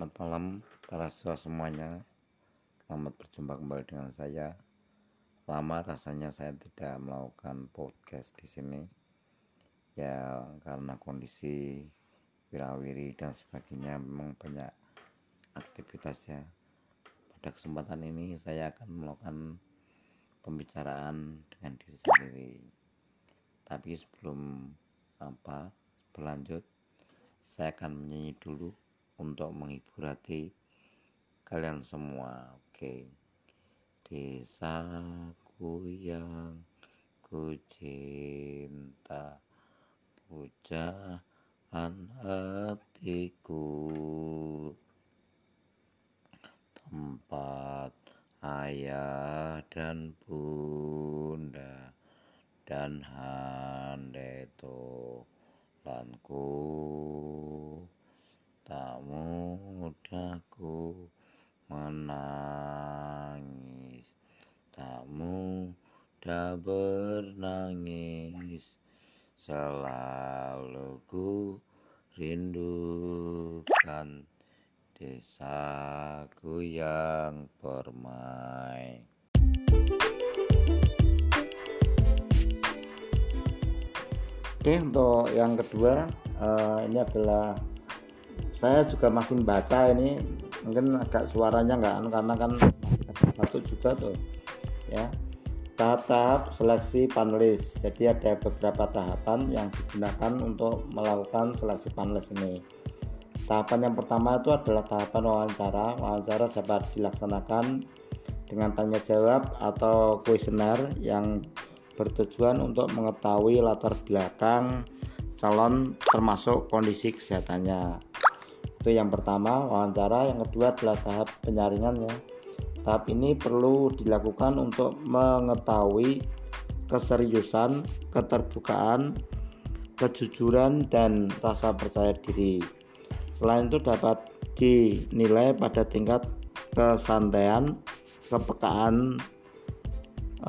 Selamat malam para siswa semuanya. Selamat berjumpa kembali dengan saya. Lama rasanya saya tidak melakukan podcast di sini. Ya karena kondisi wirawiri dan sebagainya memang banyak aktivitasnya. Pada kesempatan ini saya akan melakukan pembicaraan dengan diri sendiri. Tapi sebelum apa berlanjut, saya akan menyanyi dulu untuk menghibur hati kalian semua. Oke. Desaku yang ku cinta pujaan hatiku. Tempat ayah dan bunda dan handeto lanku tak mudahku menangis. Tak mudah bernangis. Selalu ku rindukan desaku yang permai Oke untuk yang kedua uh, ini adalah saya juga masih membaca ini. Mungkin agak suaranya enggak anu, karena kan satu juga tuh ya. Tahap-tahap seleksi panelis. Jadi ada beberapa tahapan yang digunakan untuk melakukan seleksi panelis ini. Tahapan yang pertama itu adalah tahapan wawancara. Wawancara dapat dilaksanakan dengan tanya jawab atau kuesioner yang bertujuan untuk mengetahui latar belakang calon termasuk kondisi kesehatannya itu yang pertama wawancara. Yang kedua adalah tahap penyaringan ya. Tahap ini perlu dilakukan untuk mengetahui keseriusan keterbukaan kejujuran dan rasa percaya diri. Selain itu dapat dinilai pada tingkat kesantaian kepekaan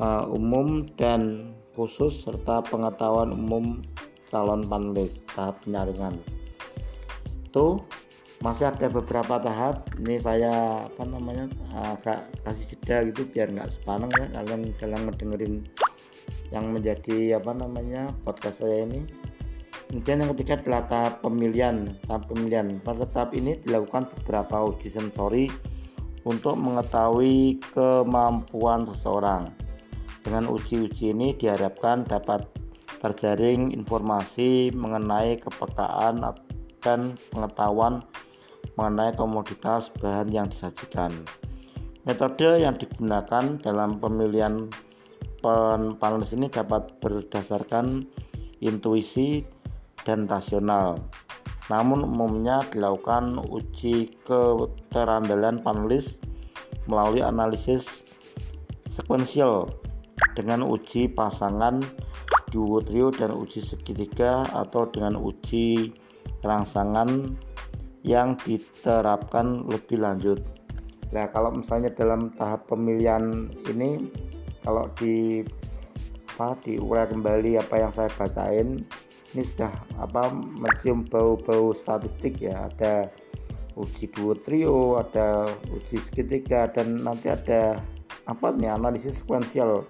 uh, umum dan khusus serta pengetahuan umum calon panelis. Tahap penyaringan. Itu masih ada beberapa tahap. Ini saya apa namanya agak kasih jeda gitu biar nggak sepaneng ya kalian dalam mendengarin yang menjadi apa namanya podcast saya ini. Kemudian yang ketiga adalah tahap pemilihan. Tahap pemilihan. Pada tahap ini dilakukan beberapa uji sensori untuk mengetahui kemampuan seseorang. Dengan uji-uji ini diharapkan dapat terjaring informasi mengenai kepekaan dan pengetahuan mengenai komoditas bahan yang disajikan. Metode yang digunakan dalam pemilihan panelis ini dapat berdasarkan intuisi dan rasional. Namun umumnya dilakukan uji keterandalan panelis melalui analisis sekuensial dengan uji pasangan duo trio dan uji segitiga atau dengan uji rangsangan yang diterapkan lebih lanjut. Nah, kalau misalnya dalam tahap pemilihan ini kalau di apa diurai kembali apa yang saya bacain ini sudah apa mencium bau-bau statistik ya ada uji dua trio ada uji segitiga dan nanti ada apa nih analisis sekuensial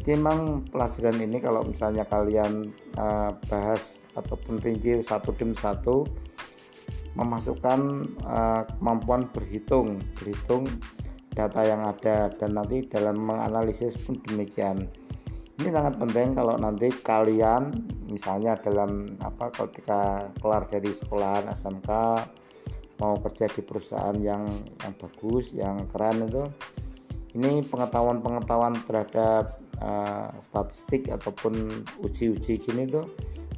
jadi memang pelajaran ini kalau misalnya kalian uh, bahas ataupun rinci satu tim satu memasukkan uh, kemampuan berhitung berhitung data yang ada. Dan nanti dalam menganalisis pun demikian. Ini sangat penting kalau nanti kalian misalnya dalam apa ketika kelar dari sekolahan SMK mau kerja di perusahaan yang yang bagus yang keren itu ini pengetahuan-pengetahuan terhadap uh, statistik ataupun uji-uji gini tuh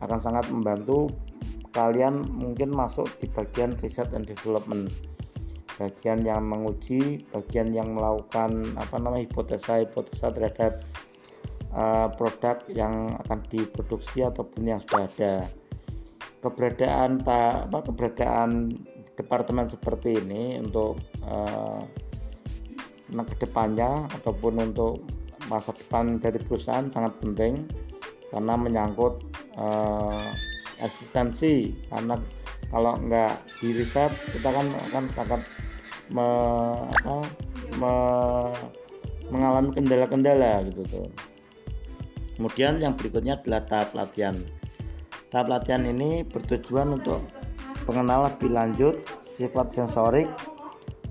akan sangat membantu kalian mungkin masuk di bagian riset and development. Bagian yang menguji bagian yang melakukan apa namanya hipotesa-hipotesa terhadap uh, produk yang akan diproduksi ataupun yang sudah ada. Keberadaan tak apa keberadaan departemen seperti ini untuk uh, ke depannya ataupun untuk masa depan dari perusahaan sangat penting karena menyangkut uh, eksistensi karena kalau nggak di riset kita kan akan sangat me, apa, me, mengalami kendala-kendala gitu tuh. Kemudian yang berikutnya adalah tahap latihan. Tahap latihan ini bertujuan untuk pengenalan lebih lanjut sifat sensorik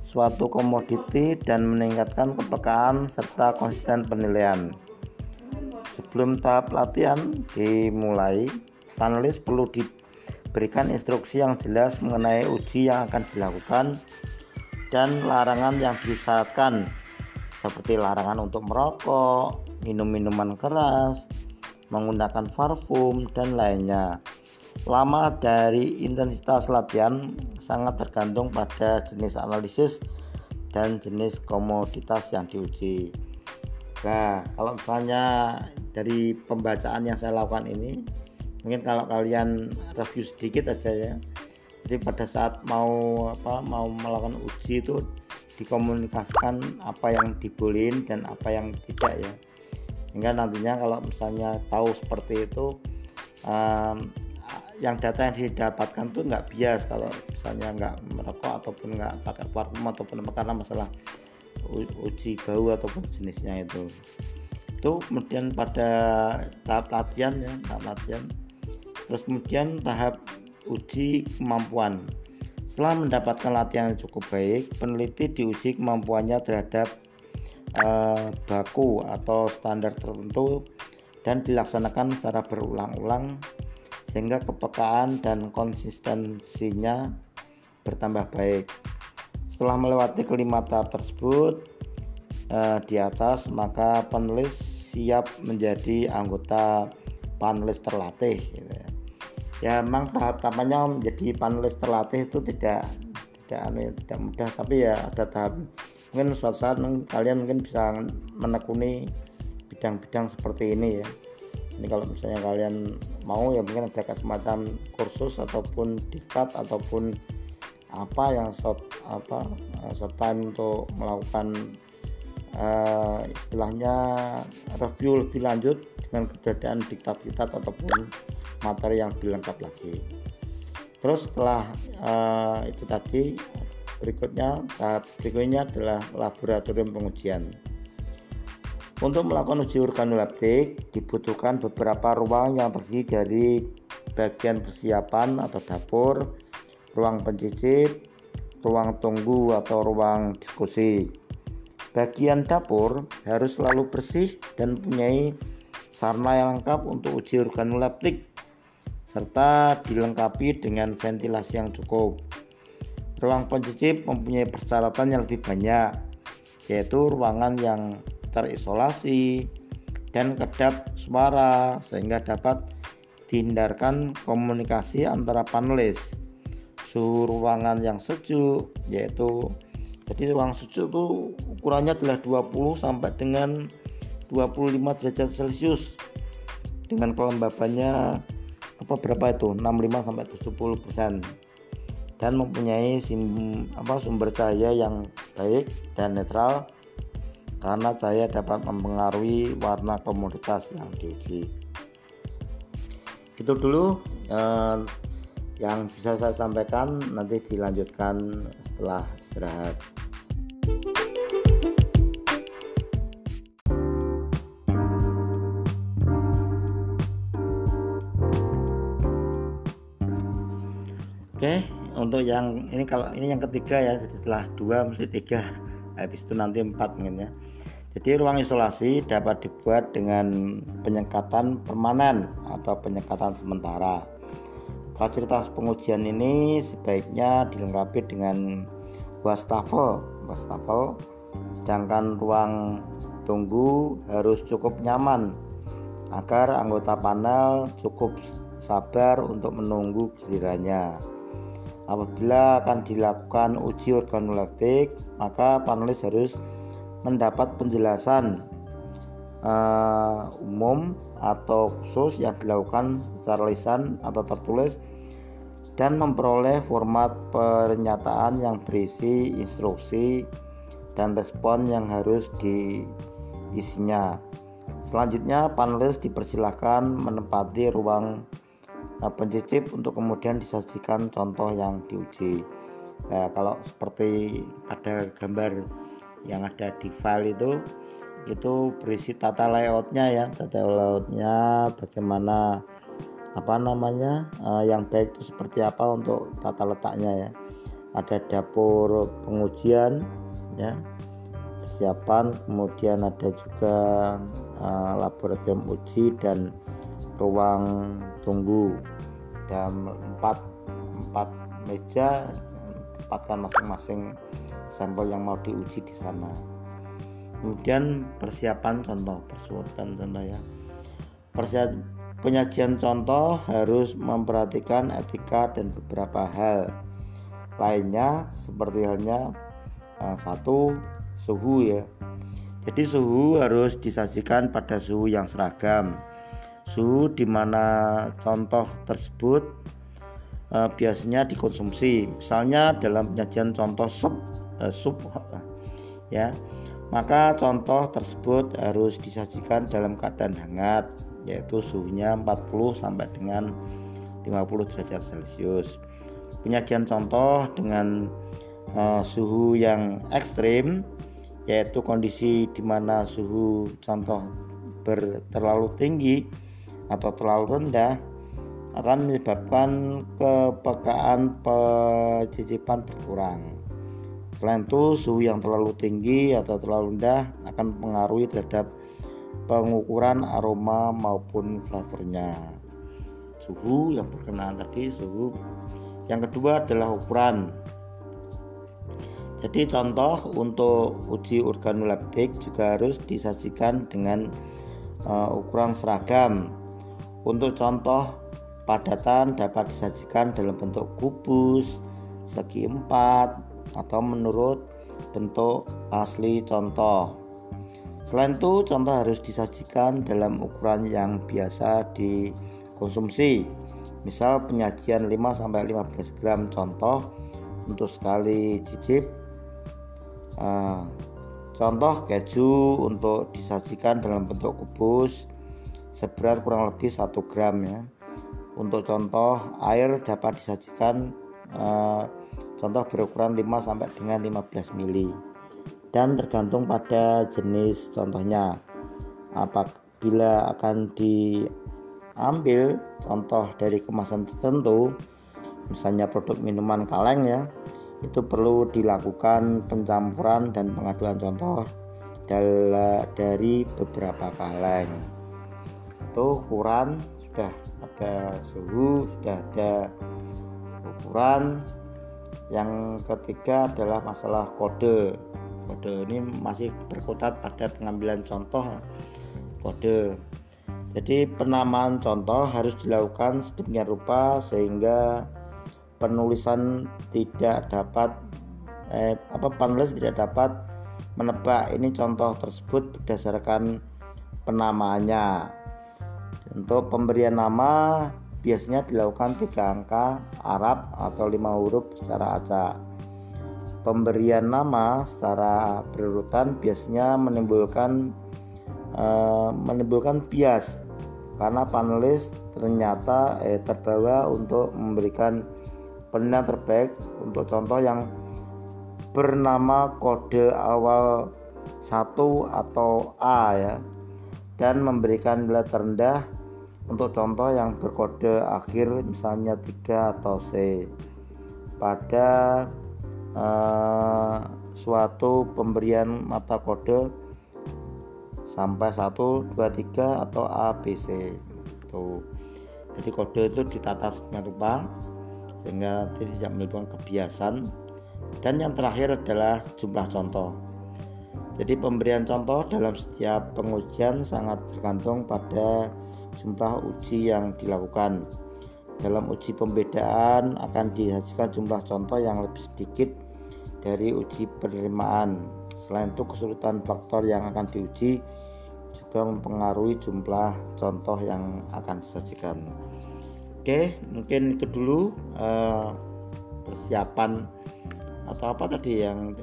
suatu komoditi dan meningkatkan kepekaan serta konsisten penilaian. Sebelum tahap latihan dimulai panelis perlu diberikan instruksi yang jelas mengenai uji yang akan dilakukan dan larangan yang disyaratkan seperti larangan untuk merokok, minum minuman keras, menggunakan parfum, dan lainnya. Lama dari intensitas latihan sangat tergantung pada jenis analisis dan jenis komoditas yang diuji. Nah, kalau misalnya dari pembacaan yang saya lakukan ini, mungkin kalau kalian review sedikit aja ya. Jadi pada saat mau apa mau melakukan uji itu dikomunikasikan apa yang dibolehin dan apa yang tidak ya. Sehingga nantinya kalau misalnya tahu seperti itu um, yang data yang didapatkan tuh nggak bias kalau misalnya nggak merokok ataupun nggak pakai parfum ataupun karena masalah uji bau ataupun jenisnya itu. Itu kemudian pada tahap latihan ya tahap latihan terus kemudian tahap uji kemampuan setelah mendapatkan latihan yang cukup baik, peneliti diuji kemampuannya terhadap uh, baku atau standar tertentu dan dilaksanakan secara berulang-ulang sehingga kepekaan dan konsistensinya bertambah baik. Setelah melewati kelima tahap tersebut uh, di atas, maka penulis siap menjadi anggota panelis terlatih. Gitu ya ya memang tahap tahapannya menjadi panelis terlatih itu tidak tidak anu ya tidak mudah. Tapi ya ada tahap mungkin suatu saat kalian mungkin bisa menekuni bidang-bidang seperti ini ya. Ini kalau misalnya kalian mau ya mungkin ada semacam kursus ataupun diktat ataupun apa yang short apa short time untuk melakukan uh, istilahnya review lebih lanjut dengan keberadaan diktat-diktat ataupun materi yang lebih lengkap lagi terus setelah uh, itu tadi berikutnya tahap berikutnya adalah laboratorium pengujian untuk melakukan uji organoleptik dibutuhkan beberapa ruang yang terdiri dari bagian persiapan atau dapur, ruang pencicip, ruang tunggu atau ruang diskusi. Bagian dapur harus selalu bersih dan mempunyai sarana yang lengkap untuk uji organoleptik serta dilengkapi dengan ventilasi yang cukup. Ruang pencicip mempunyai persyaratan yang lebih banyak, yaitu ruangan yang terisolasi dan kedap suara sehingga dapat dihindarkan komunikasi antara panelis. Suhu ruangan yang sejuk yaitu jadi ruang sejuk itu ukurannya adalah 20 sampai dengan 25 derajat Celcius. Dengan kelembabannya apa berapa itu? 65 sampai 70 persen. Dan mempunyai sim, apa, sumber cahaya yang baik dan netral karena cahaya dapat mempengaruhi warna komoditas yang diuji. Itu dulu eh, yang bisa saya sampaikan. Nanti dilanjutkan setelah istirahat yang ini kalau ini yang ketiga ya, setelah dua mesti tiga, habis itu nanti empat mungkin ya. Jadi ruang isolasi dapat dibuat dengan penyekatan permanen atau penyekatan sementara. Fasilitas pengujian ini sebaiknya dilengkapi dengan wastafel, wastafel. Sedangkan ruang tunggu harus cukup nyaman agar anggota panel cukup sabar untuk menunggu gilirannya. Apabila akan dilakukan uji organoleptik, maka panelis harus mendapat penjelasan uh, umum atau khusus yang dilakukan secara lisan atau tertulis dan memperoleh format pernyataan yang berisi instruksi dan respon yang harus diisinya. Selanjutnya, panelis dipersilahkan menempati ruang pencicip untuk kemudian disajikan contoh yang diuji. Nah, kalau seperti pada gambar yang ada di file itu itu berisi tata layoutnya ya. Tata layoutnya bagaimana apa namanya uh, yang baik itu seperti apa untuk tata letaknya ya. Ada dapur pengujian ya persiapan kemudian ada juga uh, laboratorium uji dan ruang tunggu dan empat empat meja tempatkan masing-masing sampel yang mau diuji di sana. Kemudian persiapan contoh persiapan contoh ya. Persiapan penyajian contoh harus memperhatikan etika dan beberapa hal lainnya seperti halnya uh, satu suhu ya. Jadi suhu harus disajikan pada suhu yang seragam suhu di mana contoh tersebut uh, biasanya dikonsumsi misalnya dalam penyajian contoh sup uh, sup ya maka contoh tersebut harus disajikan dalam keadaan hangat yaitu suhunya 40 sampai dengan 50 derajat Celcius. Penyajian contoh dengan uh, suhu yang ekstrim yaitu kondisi di mana suhu contoh ber, terlalu tinggi atau terlalu rendah akan menyebabkan kepekaan pencicipan berkurang. Selain itu, suhu yang terlalu tinggi atau terlalu rendah akan mempengaruhi terhadap pengukuran aroma maupun flavornya. Suhu yang berkenaan tadi suhu. Yang kedua adalah ukuran. Jadi contoh untuk uji organoleptik juga harus disajikan dengan uh, ukuran seragam. Untuk contoh padatan dapat disajikan dalam bentuk kubus, segi empat, atau menurut bentuk asli contoh. Selain itu, contoh harus disajikan dalam ukuran yang biasa dikonsumsi. Misal penyajian 5-15 gram contoh untuk sekali cicip. Uh, contoh keju untuk disajikan dalam bentuk kubus seberat kurang lebih 1 gram ya. Untuk contoh air dapat disajikan uh, contoh berukuran 5 sampai dengan 15 mili. Dan tergantung pada jenis contohnya. Apabila akan diambil contoh dari kemasan tertentu misalnya produk minuman kaleng ya itu perlu dilakukan pencampuran dan pengaduan contoh dari beberapa kaleng itu ukuran sudah ada suhu sudah ada ukuran. Yang ketiga adalah masalah kode. Kode ini masih berkutat pada pengambilan contoh kode. Jadi penamaan contoh harus dilakukan sedemikian rupa sehingga penulisan tidak dapat eh, apa penulis tidak dapat menebak ini contoh tersebut berdasarkan penamaannya untuk pemberian nama biasanya dilakukan tiga angka Arab atau lima huruf secara acak. Pemberian nama secara berurutan biasanya menimbulkan uh, menimbulkan bias. Karena panelis ternyata eh, terbawa untuk memberikan penilaian terbaik. Untuk contoh yang bernama kode awal satu atau A ya. Dan memberikan nilai terendah untuk contoh yang berkode akhir misalnya 3 atau C. Pada uh, suatu pemberian mata kode sampai 1 2 3 atau ABC itu jadi kode itu ditata sedemikian rupa sehingga tidak menimbulkan kebiasaan dan yang terakhir adalah jumlah contoh. Jadi pemberian contoh dalam setiap pengujian sangat tergantung pada jumlah uji yang dilakukan. Dalam uji pembedaan akan dihasilkan jumlah contoh yang lebih sedikit dari uji penerimaan. Selain itu kesulitan faktor yang akan diuji juga mempengaruhi jumlah contoh yang akan disajikan. Oke, mungkin itu dulu uh, persiapan atau apa tadi yang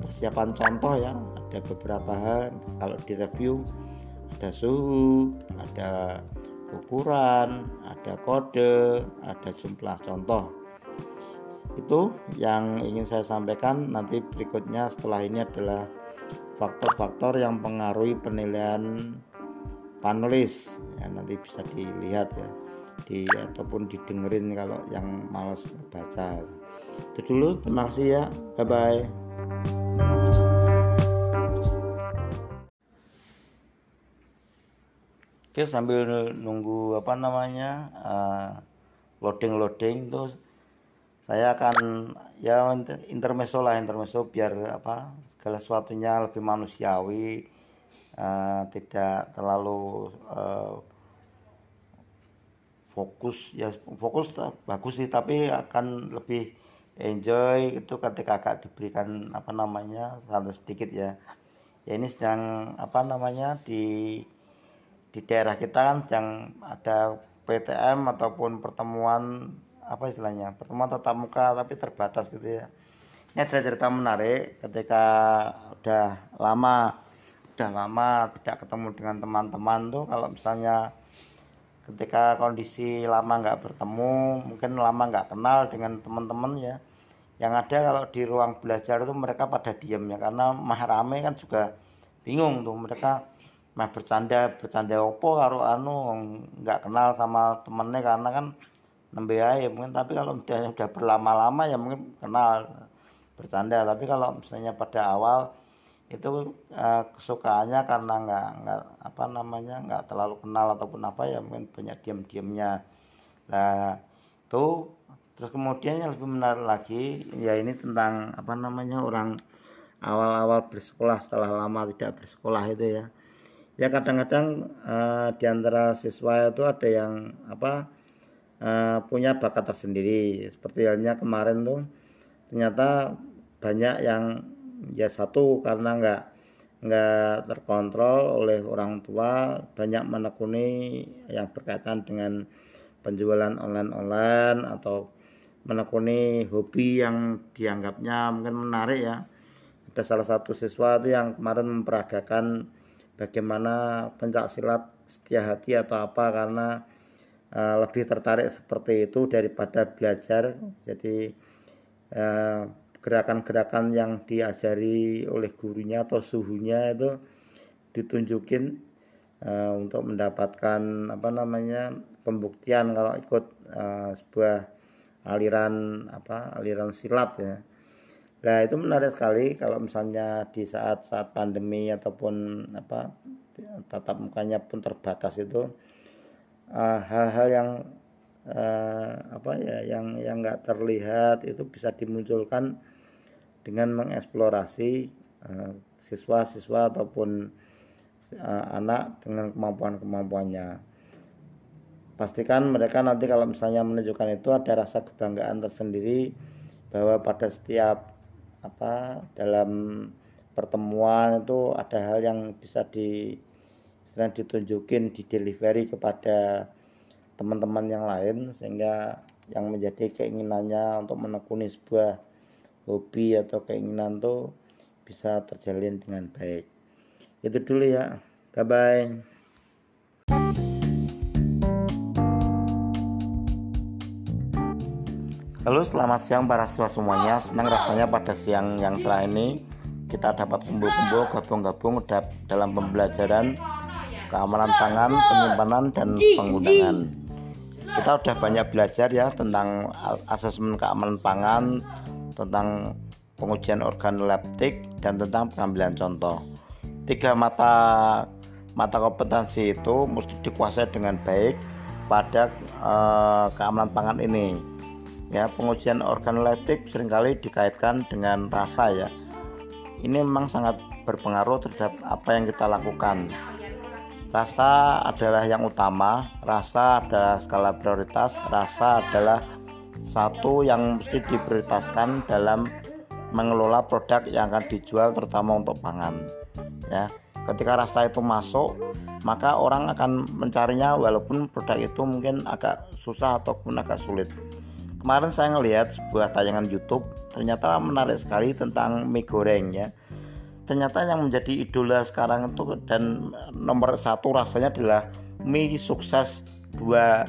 persiapan contoh ya. Ada beberapa hal kalau direview ada suhu, ada ukuran ada kode ada jumlah contoh. Itu yang ingin saya sampaikan. Nanti berikutnya setelah ini adalah faktor-faktor yang pengaruhi penilaian panelis. Ya nanti bisa dilihat ya di ataupun didengerin kalau yang males baca. Itu dulu terima kasih ya. Bye bye Oke sambil nunggu apa namanya uh, loading loading tuh saya akan ya intermezzo lah intermezzo biar apa segala sesuatunya lebih manusiawi uh, tidak terlalu uh, fokus. Ya fokus bagus sih tapi akan lebih enjoy itu ketika agak diberikan apa namanya santai sedikit ya. Ya ini sedang apa namanya di di daerah kita kan yang ada PTM ataupun pertemuan apa istilahnya pertemuan tatap muka tapi terbatas gitu ya. Ini ada cerita menarik ketika udah lama udah lama tidak ketemu dengan teman-teman tuh. Kalau misalnya ketika kondisi lama nggak bertemu mungkin lama nggak kenal dengan teman-teman ya. Yang ada kalau di ruang belajar itu mereka pada diem ya karena mah rame kan juga bingung tuh. Mereka mah bercanda bercanda opo karo anu nggak kenal sama temennya karena kan nembe ya mungkin. Tapi kalau misalnya udah berlama-lama ya mungkin kenal bercanda. Tapi kalau misalnya pada awal itu uh, kesukaannya karena nggak nggak apa namanya nggak terlalu kenal ataupun apa ya mungkin banyak diam-diamnya. Nah itu terus kemudian yang lebih menarik lagi ya ini tentang apa namanya orang awal-awal bersekolah setelah lama tidak bersekolah itu ya ya kadang-kadang uh, di antara siswa itu ada yang apa uh, punya bakat tersendiri. Seperti halnya kemarin tuh ternyata banyak yang ya satu karena nggak nggak terkontrol oleh orang tua banyak menekuni yang berkaitan dengan penjualan online-online atau menekuni hobi yang dianggapnya mungkin menarik ya. Ada salah satu siswa itu yang kemarin memperagakan bagaimana pencak silat setia hati atau apa karena uh, lebih tertarik seperti itu daripada belajar. Jadi uh, gerakan-gerakan yang diajari oleh gurunya atau suhunya itu ditunjukin uh, untuk mendapatkan apa namanya pembuktian kalau ikut uh, sebuah aliran apa aliran silat ya Nah itu menarik sekali kalau misalnya di saat-saat pandemi ataupun apa tatap mukanya pun terbatas itu Eh, hal-hal uh, yang uh, apa ya yang yang nggak terlihat itu bisa dimunculkan dengan mengeksplorasi uh, siswa-siswa ataupun uh, anak dengan kemampuan-kemampuannya. Pastikan mereka nanti kalau misalnya menunjukkan itu ada rasa kebanggaan tersendiri bahwa pada setiap apa dalam pertemuan itu ada hal yang bisa di sedang ditunjukin di delivery kepada teman-teman yang lain sehingga yang menjadi keinginannya untuk menekuni sebuah hobi atau keinginan tuh bisa terjalin dengan baik. Itu dulu ya. Bye bye Halo selamat siang para siswa semuanya Senang rasanya pada siang yang cerah ini Kita dapat kumpul-kumpul gabung-gabung dalam pembelajaran keamanan pangan, penyimpanan dan penggunaan. Kita udah banyak belajar ya tentang asesmen keamanan pangan, tentang pengujian organoleptik dan tentang pengambilan contoh. Tiga mata mata kompetensi itu mesti dikuasai dengan baik pada eh, keamanan pangan ini. Ya, pengujian organoleptik sering kali dikaitkan dengan rasa ya. Ini memang sangat berpengaruh terhadap apa yang kita lakukan Rasa adalah yang utama, rasa adalah skala prioritas, rasa adalah satu yang mesti diprioritaskan dalam mengelola produk yang akan dijual terutama untuk pangan. Ya, ketika rasa itu masuk, maka orang akan mencarinya walaupun produk itu mungkin agak susah ataupun agak sulit. Kemarin saya melihat sebuah tayangan YouTube, ternyata menarik sekali tentang mie goreng ya. Ternyata yang menjadi idola sekarang itu dan nomor satu rasanya adalah mie sukses dua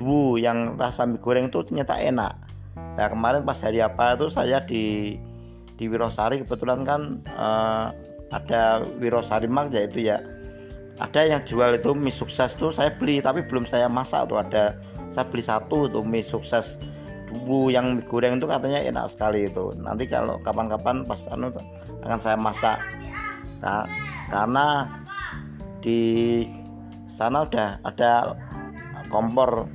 dua yang rasa mie goreng itu ternyata enak. Nah kemarin pas hari apa itu saya di di Wirosari kebetulan kan uh, ada Wirosari Mark yaitu ya ada yang jual itu mie sukses tuh saya beli tapi belum saya masak tuh ada saya beli satu tuh mie sukses dubu yang mie goreng itu katanya enak sekali itu. Nanti kalau kapan-kapan pas anu akan saya masak. Nah, karena di sana udah ada kompor.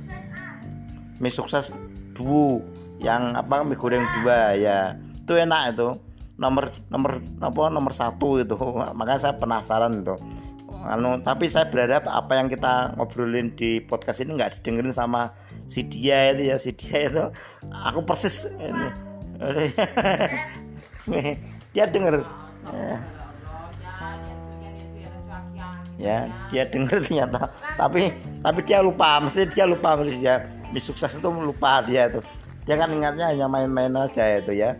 Mie sukses dubu yang apa mie goreng dua ya. Itu enak itu. Nomor nomor apa nomor satu itu. Makanya saya penasaran itu. Anu tapi saya berharap apa yang kita ngobrolin di podcast ini nggak didengerin sama si dia itu ya si dia itu aku persis ini. Dia denger. Ya dia denger ternyata. Tapi tapi dia lupa mesti dia lupa mesti dia sukses itu lupa dia itu. Dia kan ingatnya hanya main-main aja itu ya.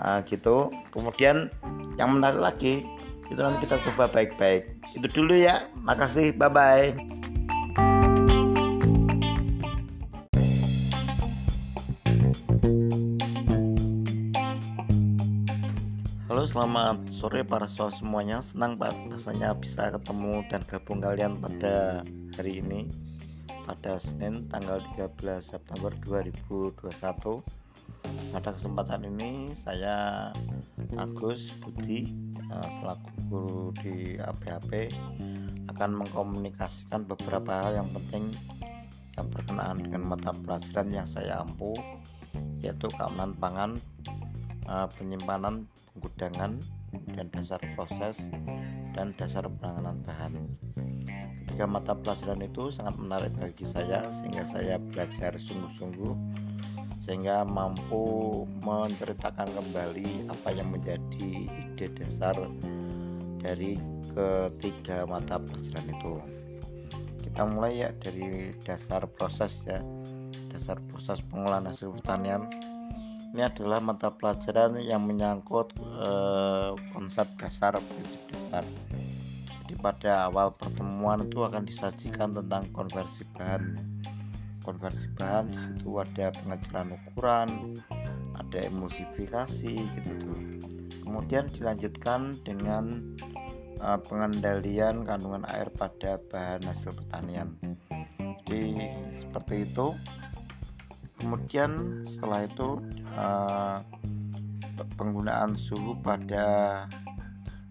Nah, gitu. Kemudian yang menarik lagi itu nanti kita coba baik-baik. Itu dulu ya. Makasih. Bye bye Selamat sore para siswa semuanya. Senang pak rasanya bisa ketemu dan gabung kalian pada hari ini pada Senin tanggal 13 September 2021 pada kesempatan ini saya Agus Budi eh, selaku guru di APHP akan mengkomunikasikan beberapa hal yang penting yang berkenaan dengan mata pelajaran yang saya ampu yaitu keamanan pangan eh, penyimpanan penggudangan dan dasar proses dan dasar penanganan bahan Ketiga mata pelajaran itu sangat menarik bagi saya sehingga saya belajar sungguh-sungguh sehingga mampu menceritakan kembali apa yang menjadi ide dasar dari ketiga mata pelajaran itu. Kita mulai ya dari dasar proses ya. Dasar proses pengolahan hasil pertanian. Ini adalah mata pelajaran yang menyangkut eh, konsep dasar prinsip dasar. Jadi pada awal pertemuan itu akan disajikan tentang konversi bahan. Konversi bahan di situ ada pengejaran ukuran ada emulsifikasi gitu tuh. Kemudian dilanjutkan dengan uh, pengendalian kandungan air pada bahan hasil pertanian. Jadi seperti itu kemudian setelah itu uh, penggunaan suhu pada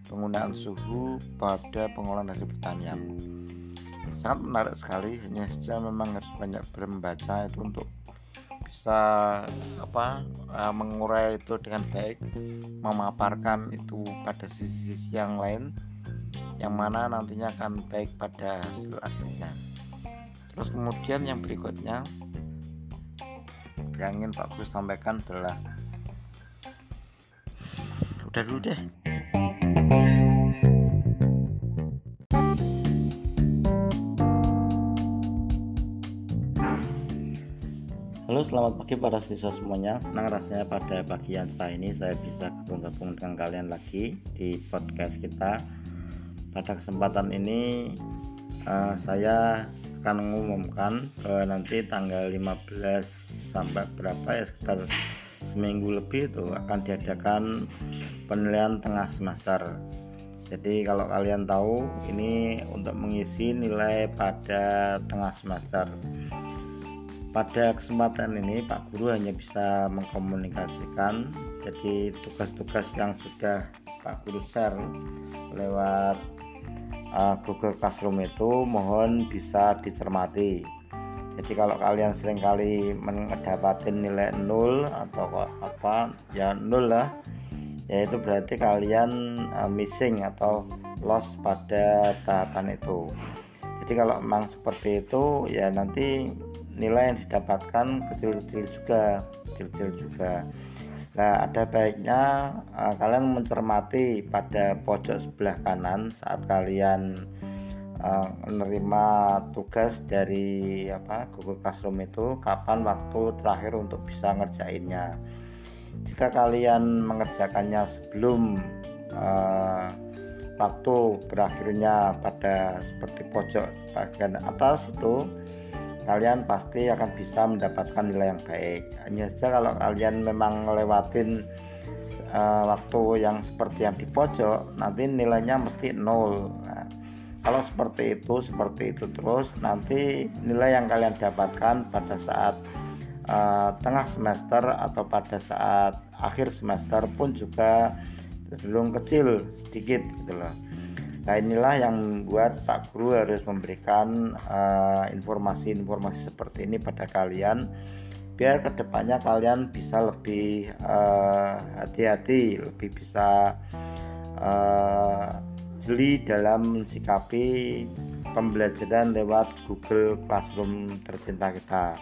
penggunaan suhu pada pengolahan hasil pertanian. Sangat menarik sekali hanya saja memang harus banyak membaca itu untuk bisa apa uh, mengurai itu dengan baik memaparkan itu pada sisi-sisi yang lain yang mana nantinya akan baik pada hasil akhirnya terus kemudian yang berikutnya yang ingin Pak Gus sampaikan adalah udah dulu deh. Halo selamat pagi para siswa semuanya. Senang rasanya pada pagi yang setelah ini saya bisa gabung-gabung dengan kalian lagi di podcast kita. Pada kesempatan ini uh, saya akan mengumumkan bahwa nanti tanggal 15 sampai berapa ya sekitar seminggu lebih itu akan diadakan penilaian tengah semester. Jadi kalau kalian tahu ini untuk mengisi nilai pada tengah semester. Pada kesempatan ini Pak Guru hanya bisa mengkomunikasikan jadi tugas-tugas yang sudah Pak Guru share lewat uh, Google Classroom itu mohon bisa dicermati jadi kalau kalian sering kali mendapatkan nilai nol atau apa ya nol lah. Yaitu berarti kalian uh, missing atau loss pada tahapan itu. Jadi kalau memang seperti itu ya nanti nilai yang didapatkan kecil-kecil juga kecil-kecil juga. Nah ada baiknya uh, kalian mencermati pada pojok sebelah kanan saat kalian uh, menerima tugas dari apa Google Classroom itu kapan waktu terakhir untuk bisa ngerjainnya. Jika kalian mengerjakannya sebelum uh, waktu berakhirnya pada seperti pojok bagian atas itu kalian pasti akan bisa mendapatkan nilai yang baik. Hanya saja kalau kalian memang ngelewatin uh, waktu yang seperti yang di pojok nanti nilainya mesti nol kalau seperti itu seperti itu terus nanti nilai yang kalian dapatkan pada saat uh, tengah semester atau pada saat akhir semester pun juga cenderung kecil sedikit gitu loh. Nah inilah yang membuat Pak Guru harus memberikan eh, informasi-informasi uh, seperti ini pada kalian biar ke depannya kalian bisa lebih eh, hati-hati, uh, lebih bisa uh, jeli dalam mensikapi pembelajaran lewat Google Classroom tercinta kita.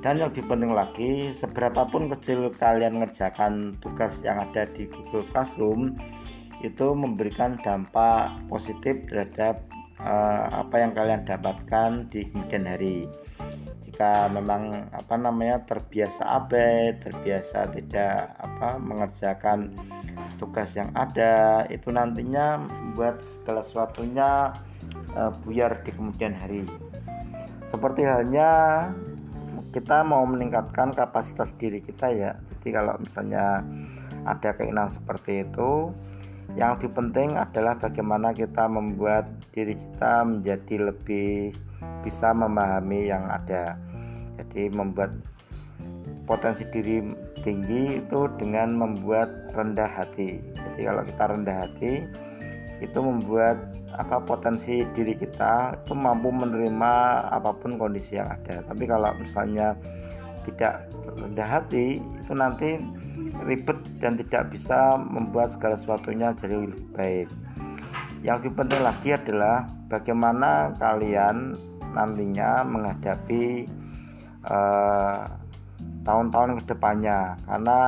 Dan yang lebih penting lagi, seberapapun kecil kalian mengerjakan tugas yang ada di Google Classroom, itu memberikan dampak positif terhadap uh, apa yang kalian dapatkan di kemudian hari jika memang apa namanya terbiasa abai terbiasa tidak apa mengerjakan tugas yang ada itu nantinya membuat segala sesuatunya uh, buyar di kemudian hari. Seperti halnya kita mau meningkatkan kapasitas diri kita ya. Jadi kalau misalnya ada keinginan seperti itu yang lebih penting adalah bagaimana kita membuat diri kita menjadi lebih bisa memahami yang ada jadi membuat potensi diri tinggi itu dengan membuat rendah hati jadi kalau kita rendah hati itu membuat apa potensi diri kita itu mampu menerima apa pun kondisi yang ada tapi kalau misalnya tidak rendah hati itu nanti ribet dan tidak bisa membuat segala sesuatunya jadi lebih baik. Yang lebih penting lagi adalah bagaimana kalian nantinya menghadapi eh, tahun-tahun ke depannya karena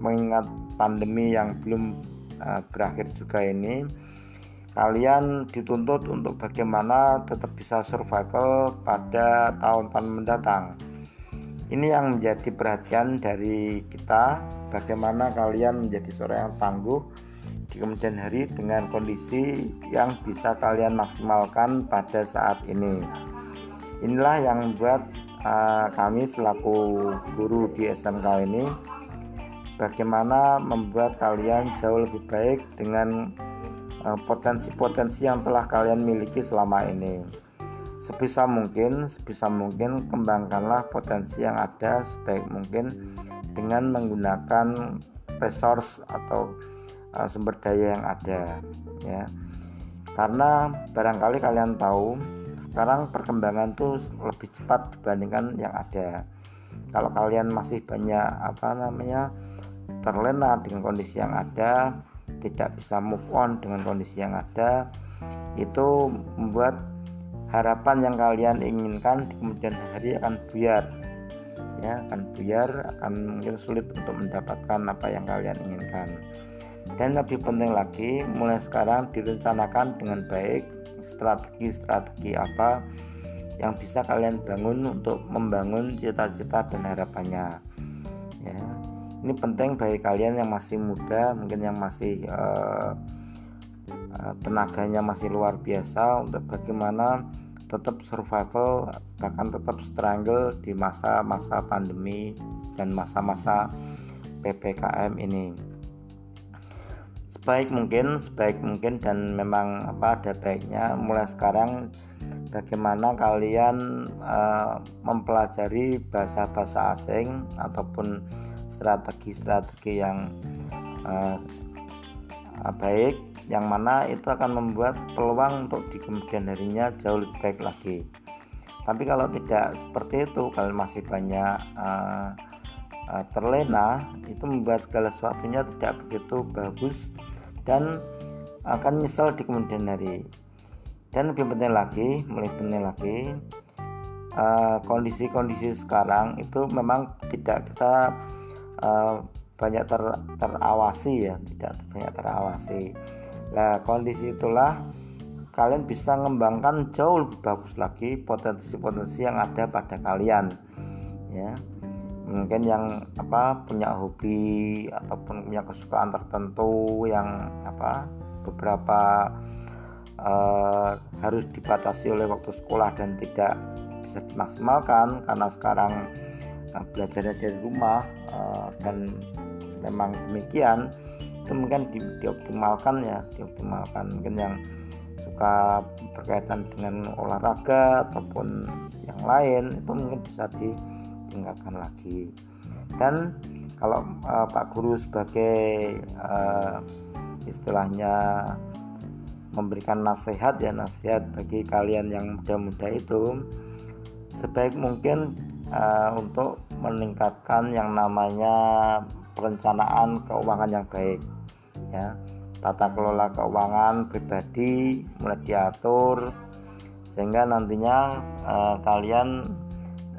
mengingat pandemi yang belum uh, berakhir juga ini kalian dituntut untuk bagaimana tetap bisa survival pada tahun-tahun mendatang ini yang menjadi perhatian dari kita bagaimana kalian menjadi seorang yang tangguh di kemudian hari dengan kondisi yang bisa kalian maksimalkan pada saat ini. Inilah yang membuat uh, kami selaku guru di SMK ini bagaimana membuat kalian jauh lebih baik dengan uh, potensi-potensi yang telah kalian miliki selama ini. Sebisa mungkin, sebisa mungkin kembangkanlah potensi yang ada sebaik mungkin dengan menggunakan resource atau uh, sumber daya yang ada ya karena barangkali kalian tahu sekarang perkembangan tuh lebih cepat dibandingkan yang ada. Kalau kalian masih banyak apa namanya terlena dengan kondisi yang ada tidak bisa move on dengan kondisi yang ada itu membuat harapan yang kalian inginkan di kemudian hari akan buyar ya akan buyar akan mungkin sulit untuk mendapatkan apa yang kalian inginkan. Dan lebih penting lagi mulai sekarang direncanakan dengan baik strategi-strategi apa yang bisa kalian bangun untuk membangun cita-cita dan harapannya. Ya ini penting bagi kalian yang masih muda mungkin yang masih uh, tenaganya masih luar biasa untuk bagaimana tetap survival bahkan tetap struggle di masa-masa pandemi dan masa-masa PPKM ini sebaik mungkin sebaik mungkin dan memang apa ada baiknya. Mulai sekarang bagaimana kalian uh, mempelajari bahasa-bahasa asing ataupun strategi-strategi yang uh, baik yang mana itu akan membuat peluang untuk di kemudian harinya jauh lebih baik lagi. Tapi kalau tidak seperti itu kalau masih banyak uh, uh, terlena itu membuat segala sesuatunya tidak begitu bagus dan akan nyesel di kemudian hari dan lebih penting lagi lebih penting lagi uh, kondisi-kondisi sekarang itu memang tidak kita uh, banyak ter, terawasi ya tidak banyak terawasi Nah, kondisi itulah kalian bisa mengembangkan jauh lebih bagus lagi potensi-potensi yang ada pada kalian. Ya. Mungkin yang apa punya hobi ataupun punya kesukaan tertentu yang apa beberapa uh, harus dibatasi oleh waktu sekolah dan tidak bisa dimaksimalkan karena sekarang uh, belajarnya dari rumah uh, dan memang demikian itu mungkin di, dioptimalkan ya dioptimalkan. Mungkin yang suka berkaitan dengan olahraga ataupun yang lain itu mungkin bisa ditingkatkan lagi. Dan kalau uh, Pak Guru sebagai uh, istilahnya memberikan nasihat ya nasihat bagi kalian yang muda-muda itu sebaik mungkin uh, untuk meningkatkan yang namanya perencanaan keuangan yang baik ya. Tata kelola keuangan pribadi mulai diatur sehingga nantinya uh, kalian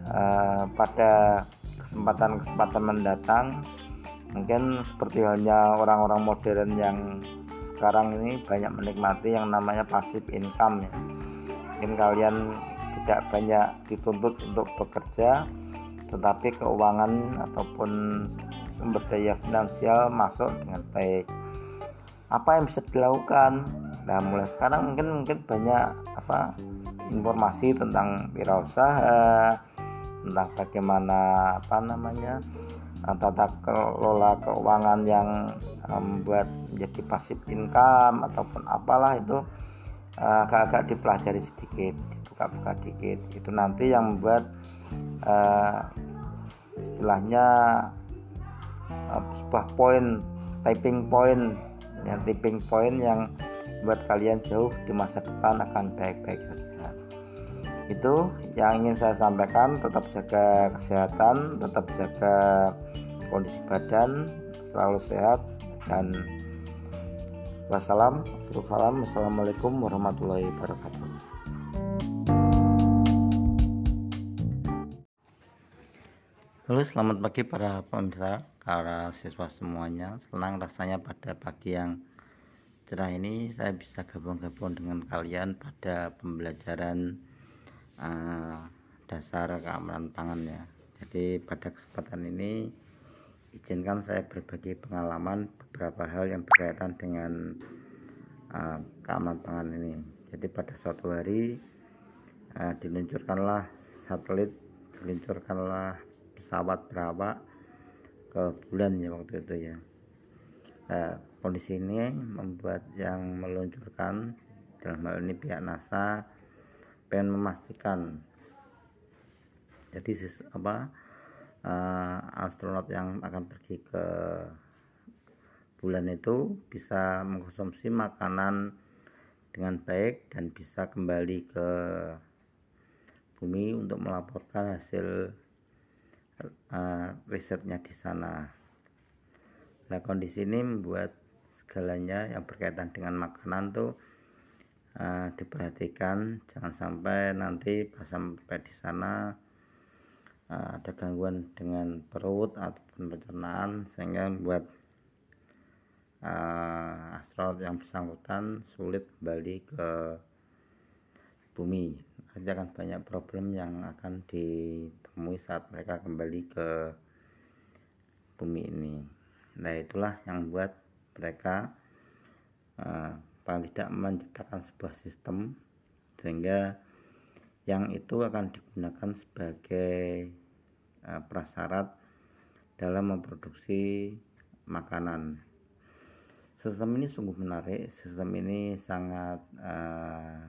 uh, pada kesempatan-kesempatan mendatang mungkin seperti halnya orang-orang modern yang sekarang ini banyak menikmati yang namanya passive income ya. Mungkin kalian tidak banyak dituntut untuk bekerja tetapi keuangan ataupun sumber daya finansial masuk dengan baik. Apa yang bisa dilakukan? Nah mulai sekarang mungkin mungkin banyak apa informasi tentang wirausaha tentang bagaimana apa namanya tata kelola keuangan yang membuat menjadi pasif income ataupun apalah itu agak-agak dipelajari sedikit dibuka-buka sedikit itu nanti yang membuat uh, istilahnya uh, sebuah poin typing point yang tipping point yang buat kalian jauh di masa depan akan baik-baik saja itu yang ingin saya sampaikan tetap jaga kesehatan tetap jaga kondisi badan selalu sehat dan wassalam wassalamualaikum warahmatullahi wabarakatuh. Halo selamat pagi para pemirsa para siswa semuanya. Senang rasanya pada pagi yang cerah ini saya bisa gabung-gabung dengan kalian pada pembelajaran uh, dasar keamanan pangan ya. Jadi pada kesempatan ini izinkan saya berbagi pengalaman beberapa hal yang berkaitan dengan uh, keamanan pangan ini. Jadi pada suatu hari uh, diluncurkanlah satelit diluncurkanlah pesawat berawak ke bulan ya waktu itu ya. Nah, kondisi ini membuat yang meluncurkan dalam hal ini pihak NASA pengen memastikan jadi apa uh, astronot yang akan pergi ke bulan itu bisa mengkonsumsi makanan dengan baik dan bisa kembali ke bumi untuk melaporkan hasil uh, risetnya di sana. Nah kondisi ini membuat segalanya yang berkaitan dengan makanan tuh uh, diperhatikan, jangan sampai nanti pas sampai di sana uh, ada gangguan dengan perut ataupun pencernaan sehingga membuat uh, astronot yang bersangkutan sulit kembali ke bumi. Nanti akan banyak problem yang akan ditemui saat mereka kembali ke bumi ini. Nah itulah yang membuat mereka uh, paling tidak menciptakan sebuah sistem sehingga yang itu akan digunakan sebagai uh, prasyarat dalam memproduksi makanan. Sistem ini sungguh menarik sistem ini sangat uh,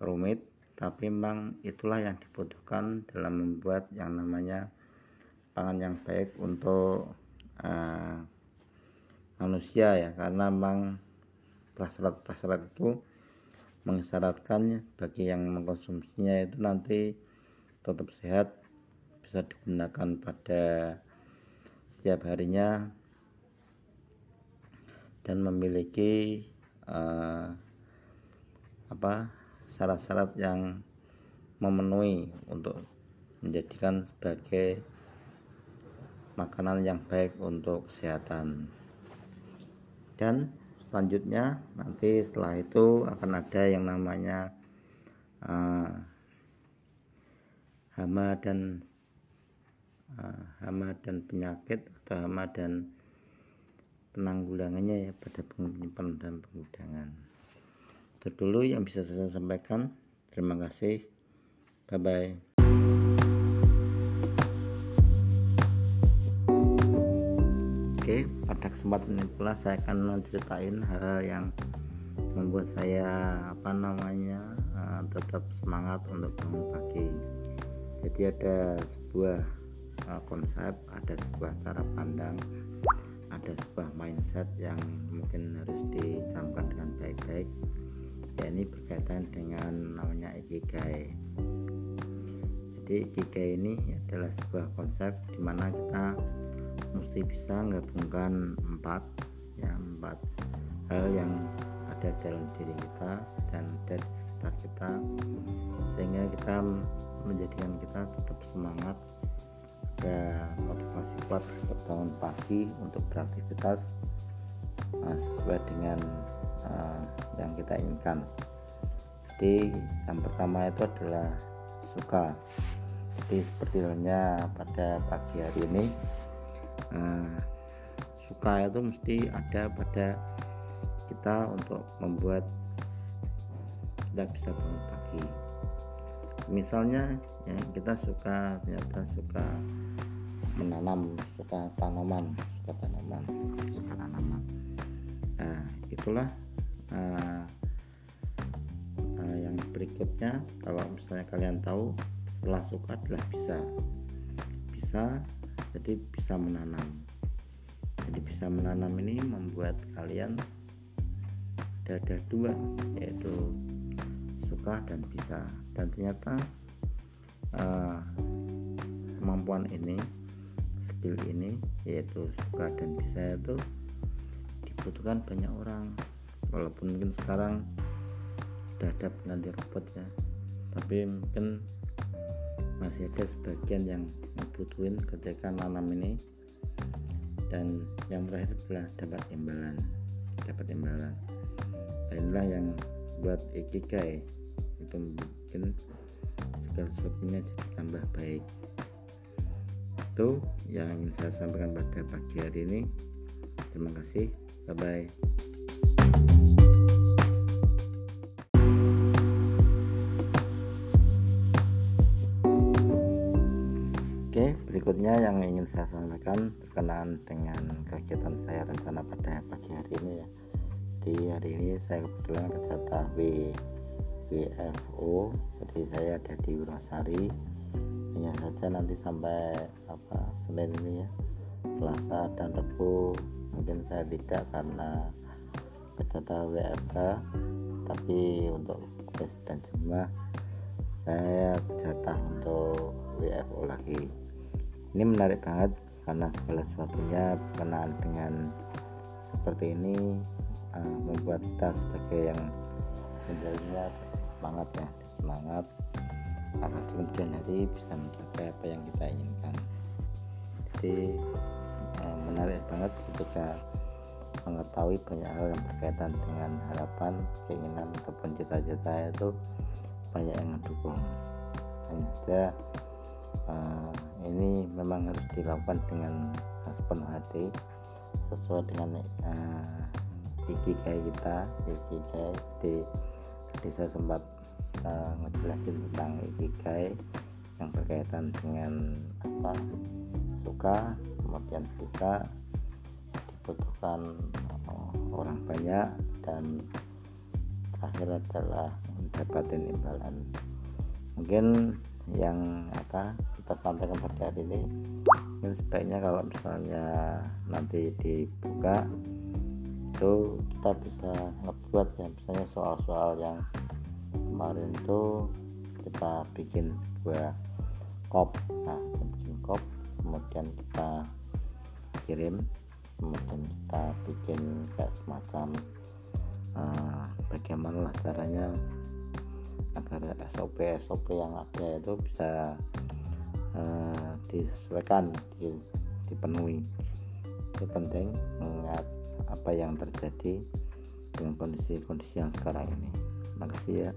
rumit tapi memang itulah yang dibutuhkan dalam membuat yang namanya pangan yang baik untuk uh, manusia ya. Karena memang prasyarat-prasyarat itu mengisyaratkan bagi yang mengkonsumsinya itu nanti tetap sehat bisa digunakan pada setiap harinya dan memiliki uh, apa syarat-syarat yang memenuhi untuk menjadikan sebagai makanan yang baik untuk kesehatan. Dan selanjutnya. Nanti setelah itu akan ada yang namanya uh, hama dan uh, hama dan penyakit atau hama dan penanggulangannya ya pada penyimpanan dan pengudangan itu dulu yang bisa saya sampaikan. Terima kasih. Bye bye Oke, pada kesempatan ini pula saya akan menceritain hal yang membuat saya apa namanya uh, tetap semangat untuk bangun pagi. Jadi ada sebuah uh, konsep, ada sebuah cara pandang, ada sebuah mindset yang mungkin harus dicamkan dengan baik-baik. Ya ini berkaitan dengan namanya ikigai. Jadi ikigai ini adalah sebuah konsep di mana kita mesti bisa menggabungkan empat ya empat hal yang ada dalam diri kita dan dari sekitar kita sehingga kita menjadikan kita tetap semangat ada motivasi kuat bangun pagi untuk beraktivitas uh, sesuai dengan uh, yang kita inginkan. Jadi yang pertama itu adalah suka. Jadi seperti halnya pada pagi hari ini uh, suka itu mesti ada pada kita untuk membuat kita bisa pagi. Misalnya ya kita suka ternyata suka menanam suka tanaman suka tanaman suka tanaman. Nah itulah uh, uh, yang berikutnya. Kalau misalnya kalian tahu setelah suka adalah bisa. Bisa jadi bisa menanam. Jadi bisa menanam ini membuat kalian ada, dua yaitu suka dan bisa. Dan ternyata uh, kemampuan ini skill ini yaitu suka dan bisa itu dibutuhkan banyak orang. Walaupun mungkin sekarang sudah ada pengganti robot ya. Tapi mungkin masih ada sebagian yang butuhin ketika nanam ini. Dan yang terakhir adalah dapat imbalan dapat imbalan. Dan inilah yang buat ikigai itu mungkin segala sesuatunya jadi tambah baik. Itu yang ingin saya sampaikan pada pagi hari ini. Terima kasih. Bye bye berikutnya yang ingin saya sampaikan berkenaan dengan kegiatan saya rencana pada pagi hari ini ya. Di hari ini saya kebetulan kerja W WFO, jadi saya ada di Wirasari. Hanya saja nanti sampai apa Senin ini ya, Selasa dan Rabu mungkin saya tidak karena kerja WFK, tapi untuk kuis dan jemaah saya kerja untuk WFO lagi ini menarik banget karena segala sesuatunya berkenaan dengan seperti ini uh, membuat kita sebagai yang menjadinya semangat ya semangat. Di kemudian hari bisa mencapai apa yang kita inginkan. Jadi uh, menarik banget ketika mengetahui banyak hal yang berkaitan dengan harapan keinginan ataupun cita-cita itu banyak yang mendukung. Hanya saja uh, ini memang harus dilakukan dengan sepenuh hati sesuai dengan uh, ikigai kita ikigai di tadi saya sempat uh, ngejelasin tentang ikigai yang berkaitan dengan apa suka kemudian bisa dibutuhkan uh, orang banyak dan terakhir adalah mendapatkan imbalan. Mungkin yang apa kita sampaikan pada hari ini. Ini sebaiknya kalau misalnya nanti dibuka itu kita bisa ngebuat ya. Misalnya soal-soal yang kemarin itu kita bikin sebuah kop. Nah kita bikin kop kemudian kita kirim kemudian kita bikin kayak semacam uh, bagaimana caranya agar SOP SOP yang ada itu bisa uh, disesuaikan di, dipenuhi. Itu penting mengingat apa yang terjadi dengan kondisi-kondisi yang sekarang ini. Terima kasih ya